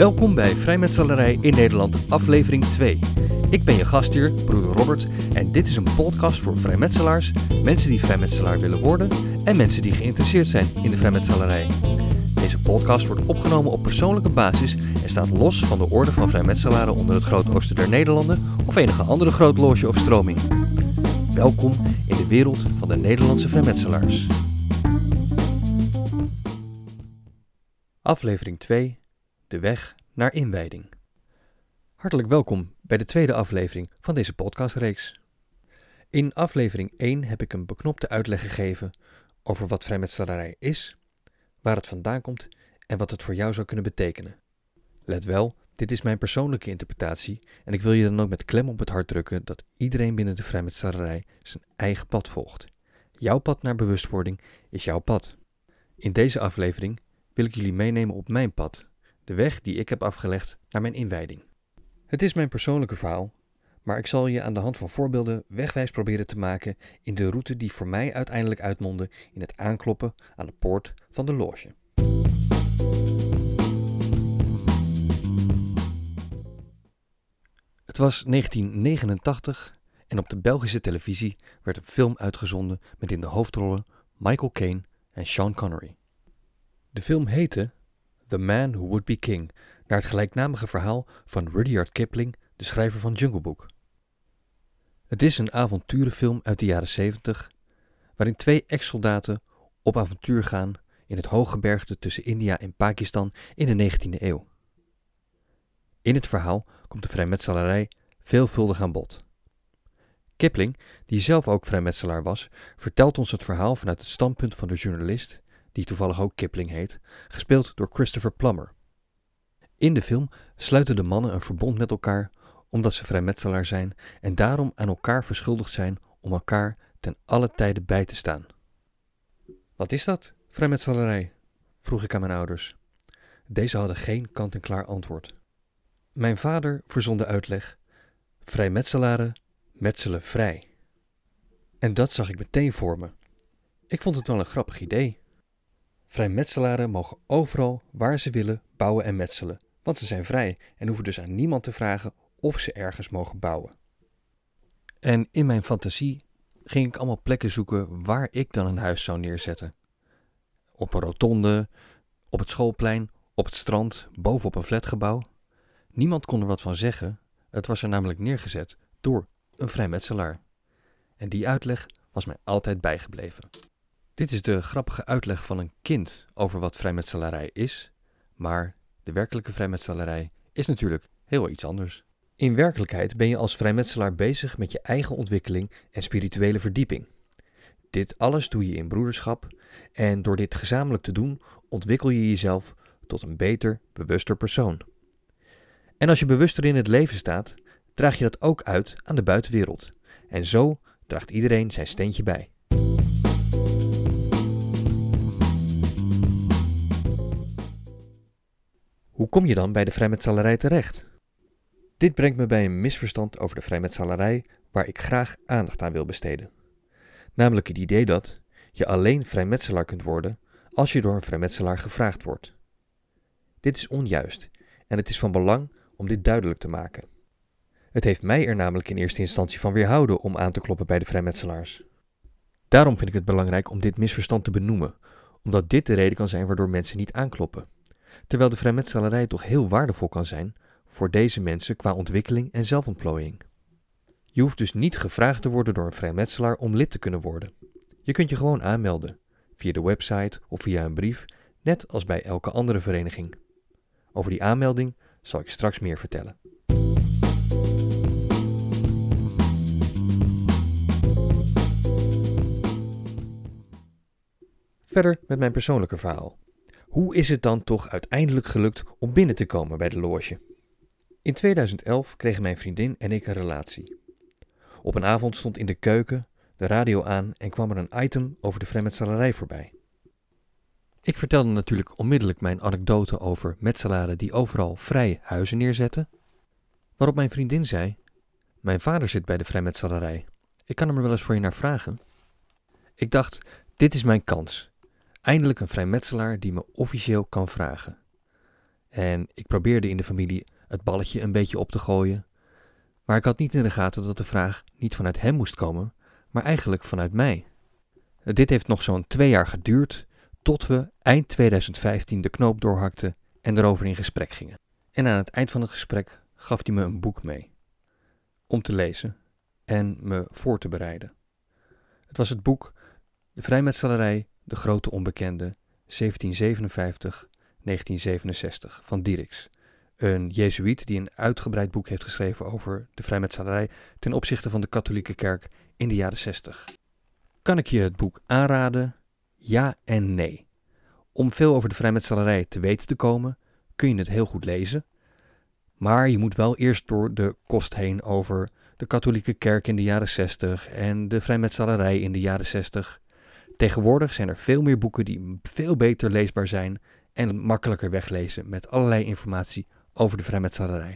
Welkom bij Vrijmetselarij in Nederland, aflevering 2. Ik ben je gastheer, broeder Robert, en dit is een podcast voor vrijmetselaars, mensen die vrijmetselaar willen worden en mensen die geïnteresseerd zijn in de vrijmetselarij. Deze podcast wordt opgenomen op persoonlijke basis en staat los van de orde van vrijmetselaren onder het Groot Oosten der Nederlanden of enige andere groot loge of stroming. Welkom in de wereld van de Nederlandse vrijmetselaars. Aflevering 2 De weg naar inwijding. Hartelijk welkom bij de tweede aflevering van deze podcastreeks. In aflevering 1 heb ik een beknopte uitleg gegeven over wat vrijmetselarij is, waar het vandaan komt en wat het voor jou zou kunnen betekenen. Let wel, dit is mijn persoonlijke interpretatie en ik wil je dan ook met klem op het hart drukken dat iedereen binnen de vrijmetselarij zijn eigen pad volgt. Jouw pad naar bewustwording is jouw pad. In deze aflevering wil ik jullie meenemen op mijn pad, de weg die ik heb afgelegd naar mijn inwijding. Het is mijn persoonlijke verhaal, maar ik zal je aan de hand van voorbeelden wegwijs proberen te maken in de route die voor mij uiteindelijk uitmondde in het aankloppen aan de poort van de loge. Het was 1989 en op de Belgische televisie werd een film uitgezonden met in de hoofdrollen Michael Caine en Sean Connery. De film heette The Man Who Would Be King, naar het gelijknamige verhaal van Rudyard Kipling, de schrijver van Jungle Book. Het is een avonturenfilm uit de jaren 70, waarin twee ex-soldaten op avontuur gaan in het hooggebergte tussen India en Pakistan in de 19e eeuw. In het verhaal komt de vrijmetselarij veelvuldig aan bod. Kipling, die zelf ook vrijmetselaar was, vertelt ons het verhaal vanuit het standpunt van de journalist, die toevallig ook Kipling heet, gespeeld door Christopher Plummer. In de film sluiten de mannen een verbond met elkaar omdat ze vrijmetselaar zijn en daarom aan elkaar verschuldigd zijn om elkaar ten alle tijde bij te staan. Wat is dat, vrijmetselarij? vroeg ik aan mijn ouders. Deze hadden geen kant-en-klaar antwoord. Mijn vader verzon de uitleg: vrijmetselaren metselen vrij. En dat zag ik meteen voor me. Ik vond het wel een grappig idee. Vrijmetselaren mogen overal waar ze willen bouwen en metselen, want ze zijn vrij en hoeven dus aan niemand te vragen of ze ergens mogen bouwen. En in mijn fantasie ging ik allemaal plekken zoeken waar ik dan een huis zou neerzetten. Op een rotonde, op het schoolplein, op het strand, bovenop een flatgebouw. Niemand kon er wat van zeggen, het was er namelijk neergezet door een vrijmetselaar. En die uitleg was mij altijd bijgebleven. Dit is de grappige uitleg van een kind over wat vrijmetselarij is, maar de werkelijke vrijmetselarij is natuurlijk heel iets anders. In werkelijkheid ben je als vrijmetselaar bezig met je eigen ontwikkeling en spirituele verdieping. Dit alles doe je in broederschap en door dit gezamenlijk te doen ontwikkel je jezelf tot een beter, bewuster persoon. En als je bewuster in het leven staat, draag je dat ook uit aan de buitenwereld. En zo draagt iedereen zijn steentje bij. Hoe kom je dan bij de vrijmetselarij terecht? Dit brengt me bij een misverstand over de vrijmetselarij waar ik graag aandacht aan wil besteden. Namelijk het idee dat je alleen vrijmetselaar kunt worden als je door een vrijmetselaar gevraagd wordt. Dit is onjuist en het is van belang om dit duidelijk te maken. Het heeft mij er namelijk in eerste instantie van weerhouden om aan te kloppen bij de vrijmetselaars. Daarom vind ik het belangrijk om dit misverstand te benoemen, omdat dit de reden kan zijn waardoor mensen niet aankloppen. Terwijl de vrijmetselarij toch heel waardevol kan zijn voor deze mensen qua ontwikkeling en zelfontplooiing. Je hoeft dus niet gevraagd te worden door een vrijmetselaar om lid te kunnen worden. Je kunt je gewoon aanmelden, via de website of via een brief, net als bij elke andere vereniging. Over die aanmelding zal ik straks meer vertellen. Verder met mijn persoonlijke verhaal. Hoe is het dan toch uiteindelijk gelukt om binnen te komen bij de loge? In 2011 kregen mijn vriendin en ik een relatie. Op een avond stond in de keuken de radio aan en kwam er een item over de vrijmetselarij voorbij. Ik vertelde natuurlijk onmiddellijk mijn anekdote over metselaren die overal vrij huizen neerzetten, waarop mijn vriendin zei: Mijn vader zit bij de vrijmetselarij. Ik kan hem er wel eens voor je naar vragen. Ik dacht: Dit is mijn kans. Eindelijk een vrijmetselaar die me officieel kan vragen. En ik probeerde in de familie het balletje een beetje op te gooien. Maar ik had niet in de gaten dat de vraag niet vanuit hem moest komen, maar eigenlijk vanuit mij. Dit heeft nog zo'n twee jaar geduurd, tot we eind 2015 de knoop doorhakten en erover in gesprek gingen. En aan het eind van het gesprek gaf hij me een boek mee. Om te lezen en me voor te bereiden. Het was het boek De Vrijmetselarij, de Grote Onbekende, 1757-1967 van Dieriks. Een jezuïet die een uitgebreid boek heeft geschreven over de vrijmetselarij ten opzichte van de katholieke kerk in de jaren 60. Kan ik je het boek aanraden? Ja en nee. Om veel over de vrijmetselarij te weten te komen, kun je het heel goed lezen. Maar je moet wel eerst door de kost heen over de katholieke kerk in de jaren 60 en de vrijmetselarij in de jaren 60. Tegenwoordig zijn er veel meer boeken die veel beter leesbaar zijn en makkelijker weglezen met allerlei informatie over de vrijmetselarij.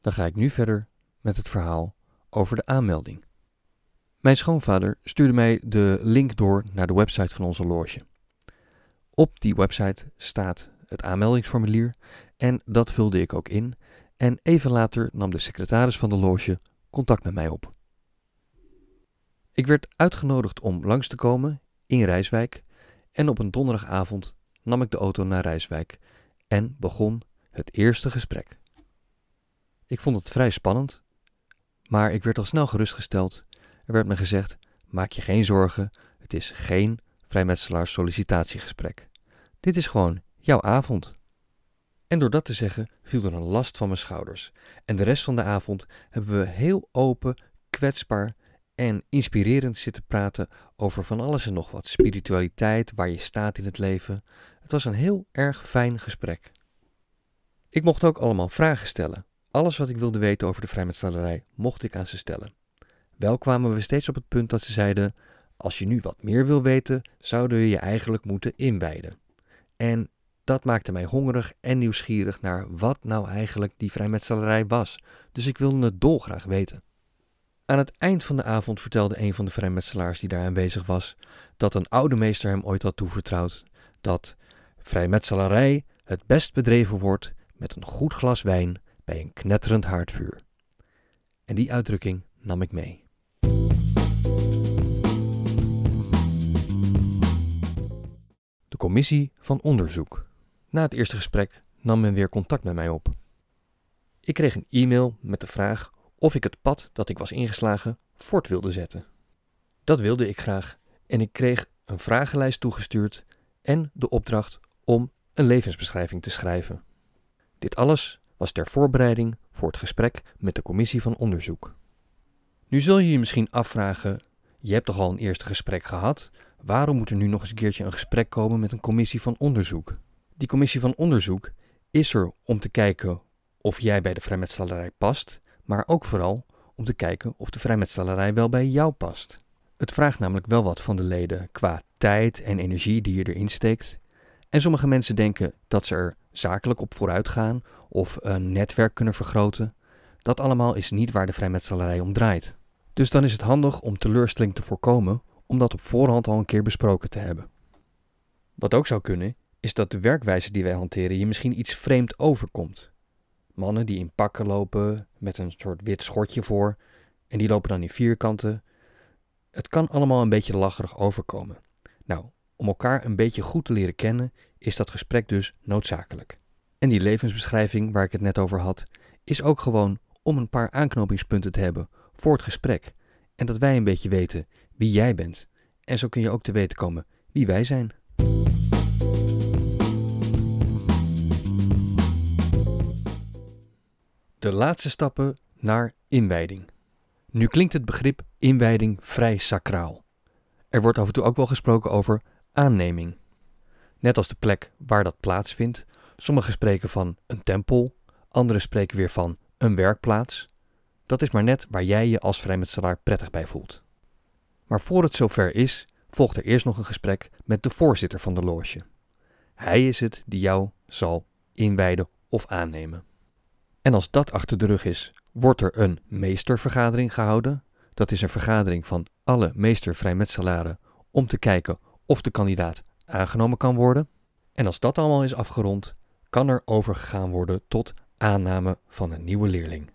Dan ga ik nu verder met het verhaal over de aanmelding. Mijn schoonvader stuurde mij de link door naar de website van onze loge. Op die website staat het aanmeldingsformulier en dat vulde ik ook in. En even later nam de secretaris van de loge contact met mij op. Ik werd uitgenodigd om langs te komen in Rijswijk en op een donderdagavond nam ik de auto naar Rijswijk en begon het eerste gesprek. Ik vond het vrij spannend, maar ik werd al snel gerustgesteld. Er werd me gezegd: maak je geen zorgen, het is geen vrijmetselaars sollicitatiegesprek. Dit is gewoon jouw avond. En door dat te zeggen viel er een last van mijn schouders. En de rest van de avond hebben we heel open, kwetsbaar en inspirerend zitten praten over van alles en nog wat. Spiritualiteit, waar je staat in het leven. Het was een heel erg fijn gesprek. Ik mocht ook allemaal vragen stellen. Alles wat ik wilde weten over de vrijmetselarij mocht ik aan ze stellen. Wel kwamen we steeds op het punt dat ze zeiden: Als je nu wat meer wil weten, zouden we je eigenlijk moeten inwijden. En dat maakte mij hongerig en nieuwsgierig naar wat nou eigenlijk die vrijmetselarij was, dus ik wilde het dolgraag weten. Aan het eind van de avond vertelde een van de vrijmetselaars die daar aanwezig was, dat een oude meester hem ooit had toevertrouwd dat vrijmetselarij het best bedreven wordt met een goed glas wijn bij een knetterend haardvuur. En die uitdrukking nam ik mee. De commissie van onderzoek. Na het eerste gesprek nam men weer contact met mij op. Ik kreeg een e-mail met de vraag of ik het pad dat ik was ingeslagen voort wilde zetten. Dat wilde ik graag en ik kreeg een vragenlijst toegestuurd en de opdracht om een levensbeschrijving te schrijven. Dit alles was ter voorbereiding voor het gesprek met de commissie van onderzoek. Nu zul je je misschien afvragen: je hebt toch al een eerste gesprek gehad? Waarom moet er nu nog eens een keertje een gesprek komen met een commissie van onderzoek? Die commissie van onderzoek is er om te kijken of jij bij de vrijmetselarij past, maar ook vooral om te kijken of de vrijmetselarij wel bij jou past. Het vraagt namelijk wel wat van de leden qua tijd en energie die je erin steekt. En sommige mensen denken dat ze er zakelijk op vooruit gaan of een netwerk kunnen vergroten. Dat allemaal is niet waar de vrijmetselarij om draait. Dus dan is het handig om teleurstelling te voorkomen om dat op voorhand al een keer besproken te hebben. Wat ook zou kunnen, is dat de werkwijze die wij hanteren je misschien iets vreemd overkomt. Mannen die in pakken lopen met een soort wit schortje voor en die lopen dan in vierkanten. Het kan allemaal een beetje lacherig overkomen. Nou, om elkaar een beetje goed te leren kennen, is dat gesprek dus noodzakelijk. En die levensbeschrijving waar ik het net over had, is ook gewoon om een paar aanknopingspunten te hebben voor het gesprek. En dat wij een beetje weten wie jij bent. En zo kun je ook te weten komen wie wij zijn. De laatste stappen naar inwijding. Nu klinkt het begrip inwijding vrij sacraal. Er wordt af en toe ook wel gesproken over aanneming. Net als de plek waar dat plaatsvindt. Sommigen spreken van een tempel, anderen spreken weer van een werkplaats. Dat is maar net waar jij je als vrijmetselaar prettig bij voelt. Maar voor het zover is, volgt er eerst nog een gesprek met de voorzitter van de loge. Hij is het die jou zal inwijden of aannemen. En als dat achter de rug is, wordt er een meestervergadering gehouden. Dat is een vergadering van alle meestervrijmetselaren om te kijken of de kandidaat aangenomen kan worden. En als dat allemaal is afgerond, kan er overgegaan worden tot aanname van een nieuwe leerling.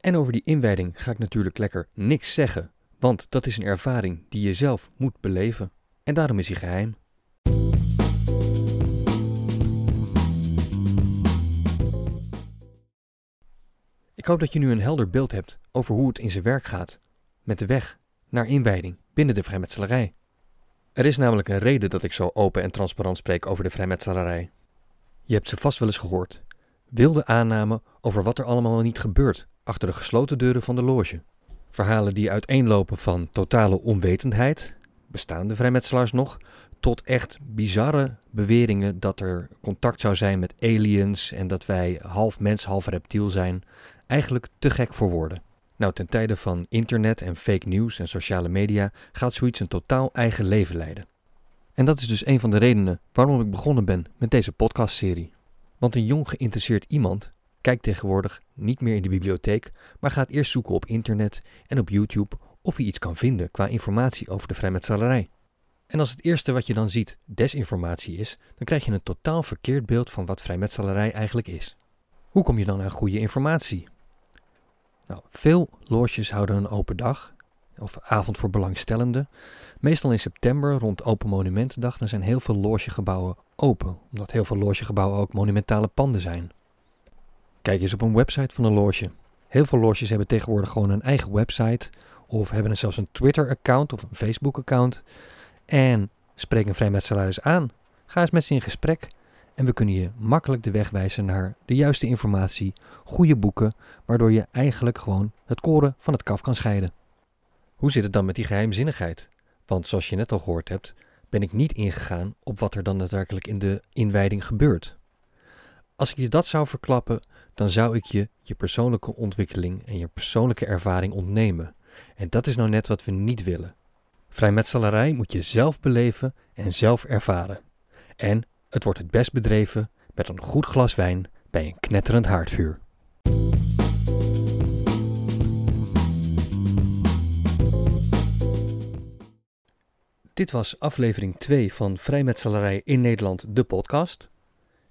En over die inwijding ga ik natuurlijk lekker niks zeggen, want dat is een ervaring die je zelf moet beleven. En daarom is hij geheim. Ik hoop dat je nu een helder beeld hebt over hoe het in zijn werk gaat met de weg naar inwijding binnen de vrijmetselarij. Er is namelijk een reden dat ik zo open en transparant spreek over de vrijmetselarij. Je hebt ze vast wel eens gehoord. Wilde aanname over wat er allemaal niet gebeurt achter de gesloten deuren van de loge. Verhalen die uiteenlopen van totale onwetendheid, bestaan de vrijmetselaars nog, tot echt bizarre beweringen dat er contact zou zijn met aliens en dat wij half mens, half reptiel zijn. Eigenlijk te gek voor woorden. Nou, ten tijde van internet en fake news en sociale media gaat zoiets een totaal eigen leven leiden. En dat is dus een van de redenen waarom ik begonnen ben met deze podcastserie. Want een jong geïnteresseerd iemand kijkt tegenwoordig niet meer in de bibliotheek, maar gaat eerst zoeken op internet en op YouTube of hij iets kan vinden qua informatie over de vrijmetselarij. En als het eerste wat je dan ziet desinformatie is, dan krijg je een totaal verkeerd beeld van wat vrijmetselarij eigenlijk is. Hoe kom je dan aan goede informatie? Nou, veel loges houden een open dag of avond voor belangstellenden. Meestal in september rond Open Monumentendag, dan zijn heel veel logegebouwen open, omdat heel veel logegebouwen ook monumentale panden zijn. Kijk eens op een website van een loge. Heel veel loges hebben tegenwoordig gewoon een eigen website of hebben zelfs een Twitter-account of een Facebook-account en spreek een aan. Ga eens met ze in gesprek en we kunnen je makkelijk de weg wijzen naar de juiste informatie, goede boeken, waardoor je eigenlijk gewoon het koren van het kaf kan scheiden. Hoe zit het dan met die geheimzinnigheid? Want zoals je net al gehoord hebt, ben ik niet ingegaan op wat er dan daadwerkelijk in de inwijding gebeurt. Als ik je dat zou verklappen, dan zou ik je je persoonlijke ontwikkeling en je persoonlijke ervaring ontnemen. En dat is nou net wat we niet willen. Vrijmetselarij moet je zelf beleven en zelf ervaren. En het wordt het best bedreven met een goed glas wijn bij een knetterend haardvuur. Dit was aflevering 2 van Vrijmetselarij in Nederland, de podcast.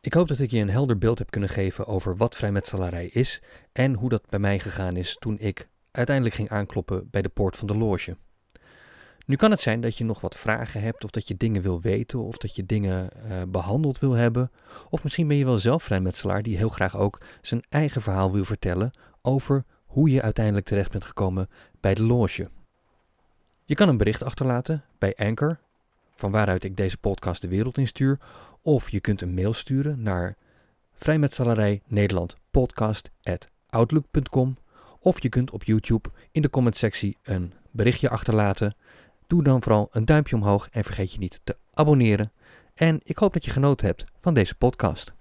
Ik hoop dat ik je een helder beeld heb kunnen geven over wat vrijmetselarij is en hoe dat bij mij gegaan is toen ik uiteindelijk ging aankloppen bij de poort van de loge. Nu kan het zijn dat je nog wat vragen hebt, of dat je dingen wil weten, of dat je dingen uh, behandeld wil hebben. Of misschien ben je wel zelf vrijmetselaar die heel graag ook zijn eigen verhaal wil vertellen over hoe je uiteindelijk terecht bent gekomen bij de loge. Je kan een bericht achterlaten bij Anchor, van waaruit ik deze podcast de wereld instuur. Of je kunt een mail sturen naar vrijmetselarij Nederland podcast@outlook.com. Of je kunt op YouTube in de commentsectie een berichtje achterlaten Doe dan vooral een duimpje omhoog en vergeet je niet te abonneren. En ik hoop dat je genoten hebt van deze podcast.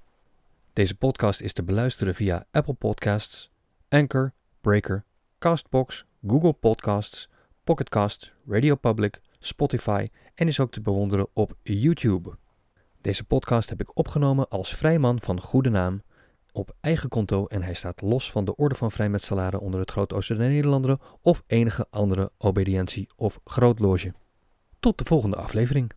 Deze podcast is te beluisteren via Apple Podcasts, Anchor, Breaker, Castbox, Google Podcasts, Pocketcast, Radio Public, Spotify en is ook te bewonderen op YouTube. Deze podcast heb ik opgenomen als vrijman van goede naam op eigen konto en hij staat los van de orde van vrijmetselaren onder het Groot-Oosten der Nederlanden of enige andere obedientie of grootloge. Tot de volgende aflevering.